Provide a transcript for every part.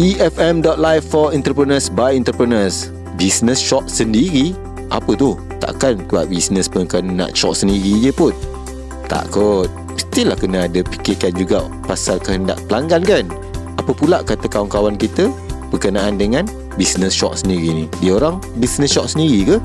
EFM.live for entrepreneurs by entrepreneurs. Business shop sendiri? Apa tu? Takkan buat business pun kan nak shop sendiri je pun. Tak kot. Mestilah kena ada fikirkan juga pasal kehendak pelanggan kan? Apa pula kata kawan-kawan kita berkenaan dengan business shop sendiri ni? Dia orang business shop sendiri ke?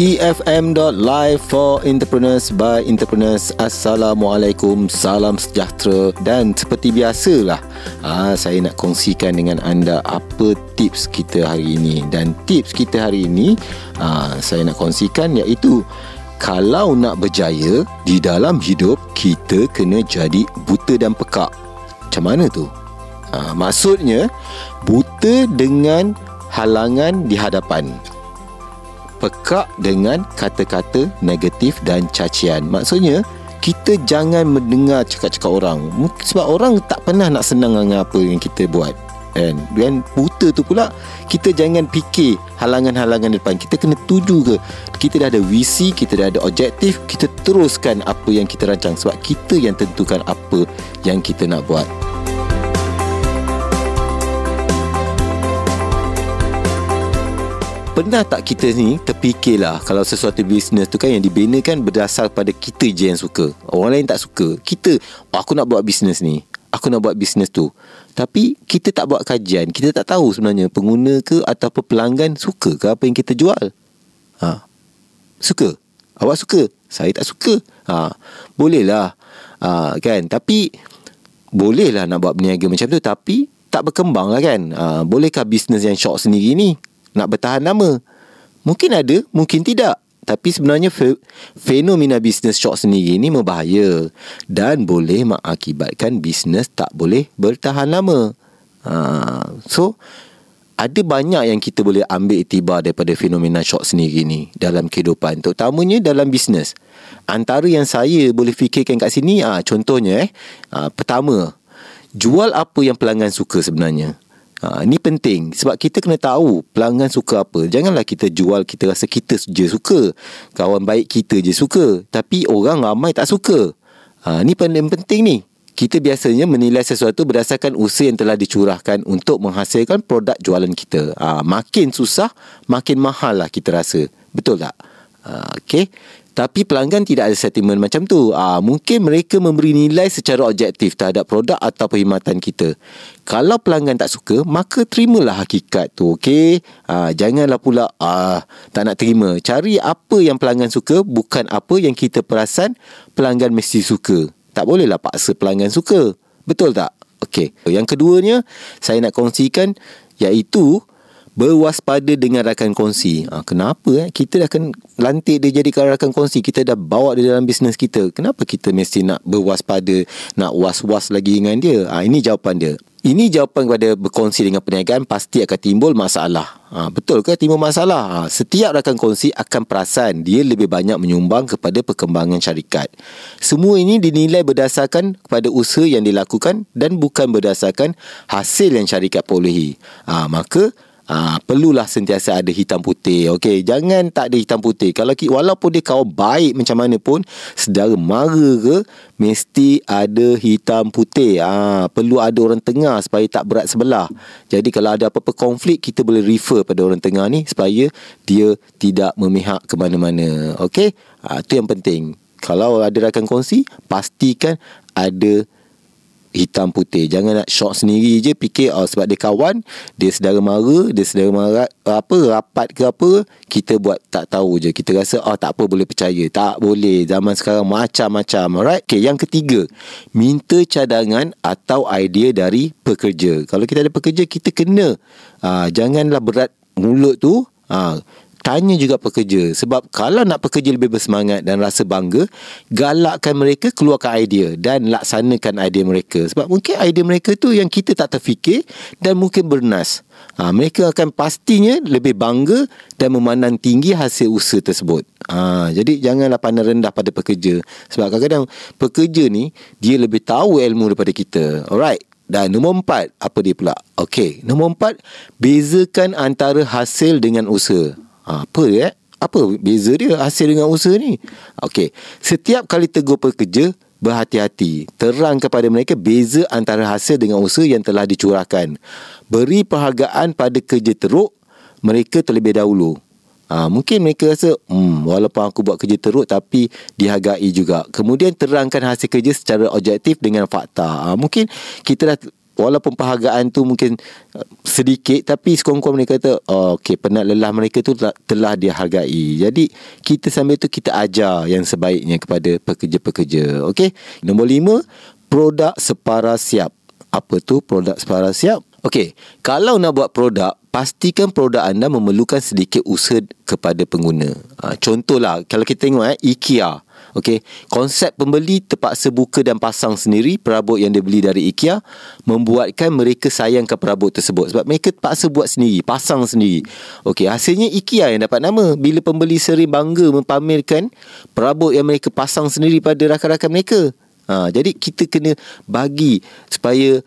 EFM.live for entrepreneurs by entrepreneurs. Assalamualaikum. Salam sejahtera. Dan seperti biasalah aa, Saya nak kongsikan dengan anda Apa tips kita hari ini. Dan tips kita hari ini aa, Saya nak kongsikan iaitu Kalau nak berjaya Di dalam hidup Kita kena jadi buta dan pekak. Macam mana tu? Aa, maksudnya Buta dengan halangan di hadapan pekak dengan kata-kata negatif dan cacian. Maksudnya, kita jangan mendengar cakap-cakap orang. Sebab orang tak pernah nak senang dengan apa yang kita buat. And, dan buta tu pula Kita jangan fikir Halangan-halangan depan Kita kena tuju ke Kita dah ada visi Kita dah ada objektif Kita teruskan apa yang kita rancang Sebab kita yang tentukan apa Yang kita nak buat Pernah tak kita ni terfikirlah kalau sesuatu bisnes tu kan yang dibinakan berdasar pada kita je yang suka. Orang lain tak suka. Kita, oh, aku nak buat bisnes ni. Aku nak buat bisnes tu. Tapi kita tak buat kajian. Kita tak tahu sebenarnya pengguna ke ataupun pelanggan suka ke apa yang kita jual. Ha. Suka? Awak suka? Saya tak suka. Ha. Bolehlah. Ha, kan? Tapi bolehlah nak buat berniaga macam tu. Tapi tak berkembang lah kan. Ha. Bolehkah bisnes yang short sendiri ni nak bertahan lama. Mungkin ada, mungkin tidak. Tapi sebenarnya fe- fenomena bisnes short sendiri ini membahaya dan boleh mengakibatkan bisnes tak boleh bertahan lama. Ha, so, ada banyak yang kita boleh ambil itibar daripada fenomena short sendiri ni dalam kehidupan. Terutamanya dalam bisnes. Antara yang saya boleh fikirkan kat sini, ah contohnya eh. Ah, pertama, jual apa yang pelanggan suka sebenarnya. Ha, ini penting sebab kita kena tahu pelanggan suka apa. Janganlah kita jual kita rasa kita je suka. Kawan baik kita je suka. Tapi orang ramai tak suka. Ha, ini paling penting ni. Kita biasanya menilai sesuatu berdasarkan usaha yang telah dicurahkan untuk menghasilkan produk jualan kita. Ha, makin susah, makin mahal lah kita rasa. Betul tak? Ha, okay. Tapi pelanggan tidak ada sentimen macam tu. Ah, mungkin mereka memberi nilai secara objektif terhadap produk atau perkhidmatan kita. Kalau pelanggan tak suka, maka terimalah hakikat tu. Okey? Ah, janganlah pula ah, tak nak terima. Cari apa yang pelanggan suka, bukan apa yang kita perasan pelanggan mesti suka. Tak bolehlah paksa pelanggan suka. Betul tak? Okey. Yang keduanya, saya nak kongsikan iaitu berwaspada dengan rakan kongsi. Ha, kenapa eh? Kita dah akan lantik dia jadi rakan kongsi. Kita dah bawa dia dalam bisnes kita. Kenapa kita mesti nak berwaspada, nak was-was lagi dengan dia? Ha, ini jawapan dia. Ini jawapan kepada berkongsi dengan perniagaan pasti akan timbul masalah. Ha, betul ke timbul masalah? Ha, setiap rakan kongsi akan perasan dia lebih banyak menyumbang kepada perkembangan syarikat. Semua ini dinilai berdasarkan kepada usaha yang dilakukan dan bukan berdasarkan hasil yang syarikat perolehi. Ha, maka Ha, perlulah sentiasa ada hitam putih. Okey, jangan tak ada hitam putih. Kalau walaupun dia kawan baik macam mana pun, sedara mara ke, mesti ada hitam putih. Ha, perlu ada orang tengah supaya tak berat sebelah. Jadi kalau ada apa-apa konflik, kita boleh refer pada orang tengah ni supaya dia tidak memihak ke mana-mana. Okey, ha, itu yang penting. Kalau ada rakan kongsi, pastikan ada hitam putih. Jangan nak shock sendiri je fikir oh, sebab dia kawan dia sedara mara dia sedara mara apa rapat ke apa kita buat tak tahu je. Kita rasa oh tak apa boleh percaya. Tak boleh. Zaman sekarang macam-macam. Alright? Okay, yang ketiga. Minta cadangan atau idea dari pekerja. Kalau kita ada pekerja kita kena. Uh, janganlah berat mulut tu. Uh, tanya juga pekerja. Sebab kalau nak pekerja lebih bersemangat dan rasa bangga galakkan mereka keluarkan idea dan laksanakan idea mereka. Sebab mungkin idea mereka tu yang kita tak terfikir dan mungkin bernas. Ha, mereka akan pastinya lebih bangga dan memandang tinggi hasil usaha tersebut. Ha, jadi janganlah pandang rendah pada pekerja. Sebab kadang-kadang pekerja ni dia lebih tahu ilmu daripada kita. Alright. Dan nombor empat, apa dia pula? Okey, nombor empat, bezakan antara hasil dengan usaha. Apa ya? Apa beza dia hasil dengan usaha ni? Okey. Setiap kali tegur pekerja, berhati-hati. Terang kepada mereka beza antara hasil dengan usaha yang telah dicurahkan. Beri perhargaan pada kerja teruk mereka terlebih dahulu. Ha, mungkin mereka rasa hmm, walaupun aku buat kerja teruk tapi dihargai juga. Kemudian terangkan hasil kerja secara objektif dengan fakta. Ha, mungkin kita dah walaupun penghargaan tu mungkin uh, sedikit tapi sekurang-kurang mereka kata oh, okey penat lelah mereka tu telah, telah dihargai. Jadi kita sambil tu kita ajar yang sebaiknya kepada pekerja-pekerja. Okey. Nombor lima, produk separa siap. Apa tu produk separa siap? Okey, kalau nak buat produk, pastikan produk anda memerlukan sedikit usaha kepada pengguna. Ha, contohlah, kalau kita tengok eh, IKEA. Okey, konsep pembeli terpaksa buka dan pasang sendiri perabot yang dia beli dari IKEA membuatkan mereka sayangkan perabot tersebut sebab mereka terpaksa buat sendiri, pasang sendiri. Okey, hasilnya IKEA yang dapat nama bila pembeli sering bangga mempamerkan perabot yang mereka pasang sendiri pada rakan-rakan mereka. Ha, jadi kita kena bagi supaya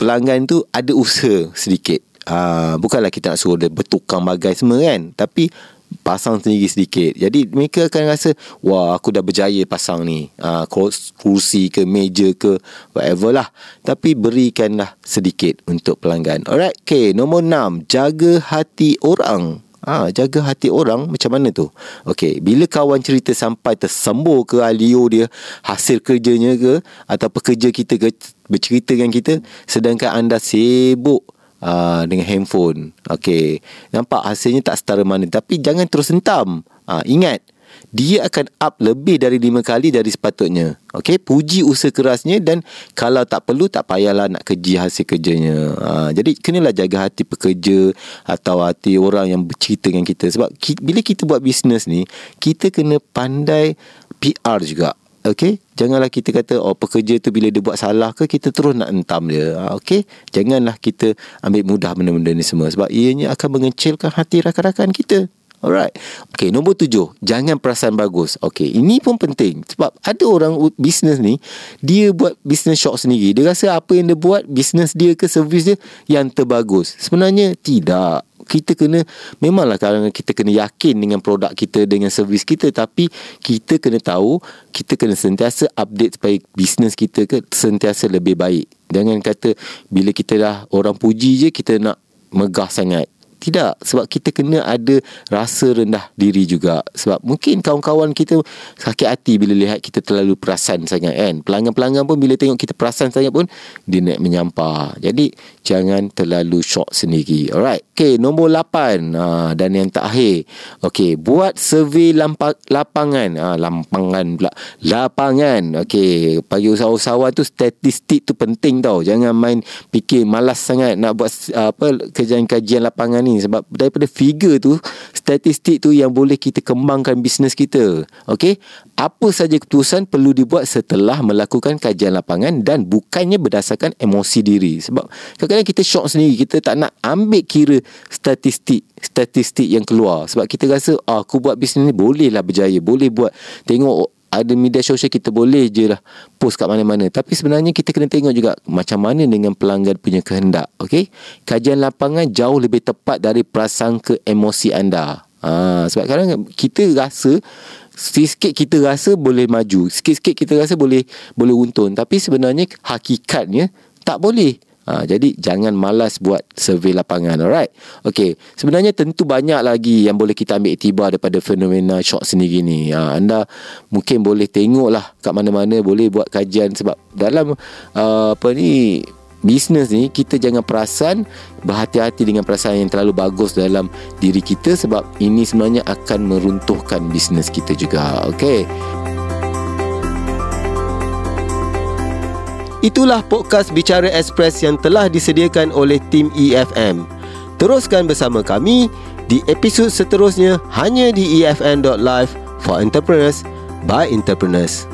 pelanggan tu ada usaha sedikit. Ha, bukanlah kita nak suruh dia bertukang bagai semua kan. Tapi pasang sendiri sedikit. Jadi mereka akan rasa wah aku dah berjaya pasang ni. Uh, kursi ke meja ke whatever lah. Tapi berikanlah sedikit untuk pelanggan. Alright. Okay. Nombor enam. Jaga hati orang. Ah, ha, jaga hati orang macam mana tu? Okey, bila kawan cerita sampai tersembur ke alio dia, hasil kerjanya ke atau pekerja kita ke bercerita dengan kita sedangkan anda sibuk uh, dengan handphone. Okey. Nampak hasilnya tak setara mana tapi jangan terus hentam. Uh, ingat dia akan up lebih dari lima kali dari sepatutnya. Okey, puji usaha kerasnya dan kalau tak perlu tak payahlah nak keji hasil kerjanya. Ha, jadi kenalah jaga hati pekerja atau hati orang yang bercerita dengan kita sebab ki, bila kita buat bisnes ni, kita kena pandai PR juga. Okey, janganlah kita kata oh pekerja tu bila dia buat salah ke kita terus nak entam dia. Ha, Okey, janganlah kita ambil mudah benda-benda ni semua sebab ianya akan mengecilkan hati rakan-rakan kita. Alright. Okay, nombor tujuh. Jangan perasaan bagus. Okay, ini pun penting. Sebab ada orang bisnes ni, dia buat bisnes shop sendiri. Dia rasa apa yang dia buat, bisnes dia ke servis dia yang terbagus. Sebenarnya tidak kita kena memanglah kadang kita kena yakin dengan produk kita dengan servis kita tapi kita kena tahu kita kena sentiasa update supaya bisnes kita ke sentiasa lebih baik jangan kata bila kita dah orang puji je kita nak megah sangat tidak sebab kita kena ada rasa rendah diri juga sebab mungkin kawan-kawan kita sakit hati bila lihat kita terlalu perasan sangat kan pelanggan-pelanggan pun bila tengok kita perasan sangat pun dia nak menyampah jadi jangan terlalu shock sendiri alright Okay, nombor 8 ha, dan yang terakhir. Okay, buat survey lampa, lapangan. Ha, lampangan pula. Lapangan. Okay, bagi usahawan tu statistik tu penting tau. Jangan main fikir malas sangat nak buat apa kajian-kajian lapangan ni. Sebab daripada figure tu, statistik tu yang boleh kita kembangkan bisnes kita. Okay, apa saja keputusan perlu dibuat setelah melakukan kajian lapangan dan bukannya berdasarkan emosi diri. Sebab kadang-kadang kita shock sendiri. Kita tak nak ambil kira statistik statistik yang keluar sebab kita rasa ah, aku buat bisnes ni boleh lah berjaya boleh buat tengok ada media sosial kita boleh je lah post kat mana-mana. Tapi sebenarnya kita kena tengok juga macam mana dengan pelanggan punya kehendak okay? kajian lapangan jauh lebih tepat dari prasangka emosi anda. Ha, sebab kadang kita rasa sikit kita rasa boleh maju sikit-sikit kita rasa boleh boleh untung tapi sebenarnya hakikatnya tak boleh Ha, jadi jangan malas buat survey lapangan alright? Okey sebenarnya tentu banyak lagi yang boleh kita ambil iktibar daripada fenomena shock sendiri ni. Ha, anda mungkin boleh tengoklah kat mana-mana boleh buat kajian sebab dalam uh, apa ni bisnes ni kita jangan perasan berhati-hati dengan perasaan yang terlalu bagus dalam diri kita sebab ini sebenarnya akan meruntuhkan bisnes kita juga okey Itulah podcast Bicara Express yang telah disediakan oleh tim EFM. Teruskan bersama kami di episod seterusnya hanya di efm.live for entrepreneurs by entrepreneurs.